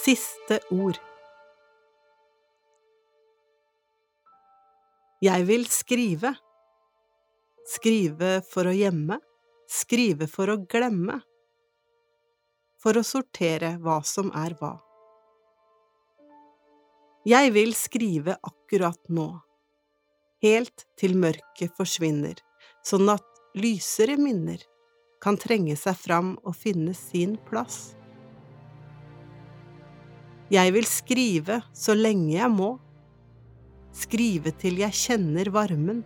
Siste ord Jeg vil skrive. Skrive for å gjemme, skrive for å glemme, for å sortere hva som er hva. Jeg vil skrive akkurat nå, helt til mørket forsvinner, sånn at lysere minner kan trenge seg fram og finne sin plass. Jeg vil skrive så lenge jeg må, skrive til jeg kjenner varmen,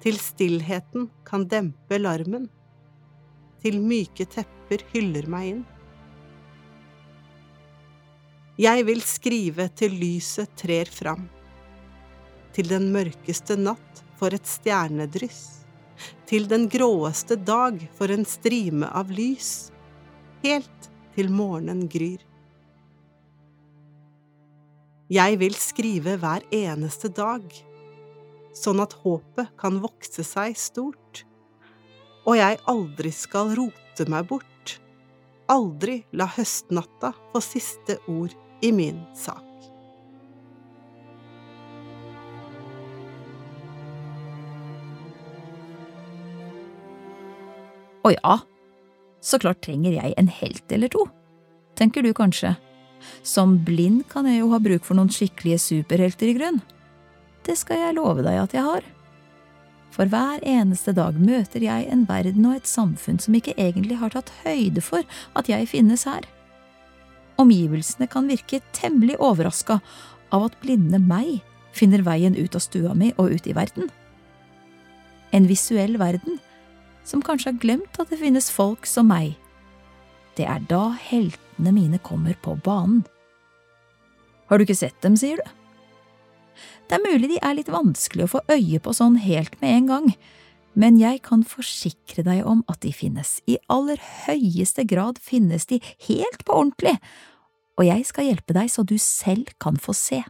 til stillheten kan dempe larmen, til myke tepper hyller meg inn. Jeg vil skrive til lyset trer fram, til den mørkeste natt for et stjernedryss, til den gråeste dag for en strime av lys, helt til morgenen gryr. Jeg vil skrive hver eneste dag, sånn at håpet kan vokse seg stort, og jeg aldri skal rote meg bort, aldri la høstnatta få siste ord i min sak. Å ja, så klart trenger jeg en helt eller to, tenker du kanskje. Som blind kan jeg jo ha bruk for noen skikkelige superhelter i grunn. Det skal jeg love deg at jeg har. For hver eneste dag møter jeg en verden og et samfunn som ikke egentlig har tatt høyde for at jeg finnes her. Omgivelsene kan virke temmelig overraska av at blinde meg finner veien ut av stua mi og ut i verden. En visuell verden som kanskje har glemt at det finnes folk som meg. Det er da heltene mine kommer på banen. Har du ikke sett dem, sier du? Det er mulig de er litt vanskelig å få øye på sånn helt med en gang, men jeg kan forsikre deg om at de finnes, i aller høyeste grad finnes de helt på ordentlig, og jeg skal hjelpe deg så du selv kan få se.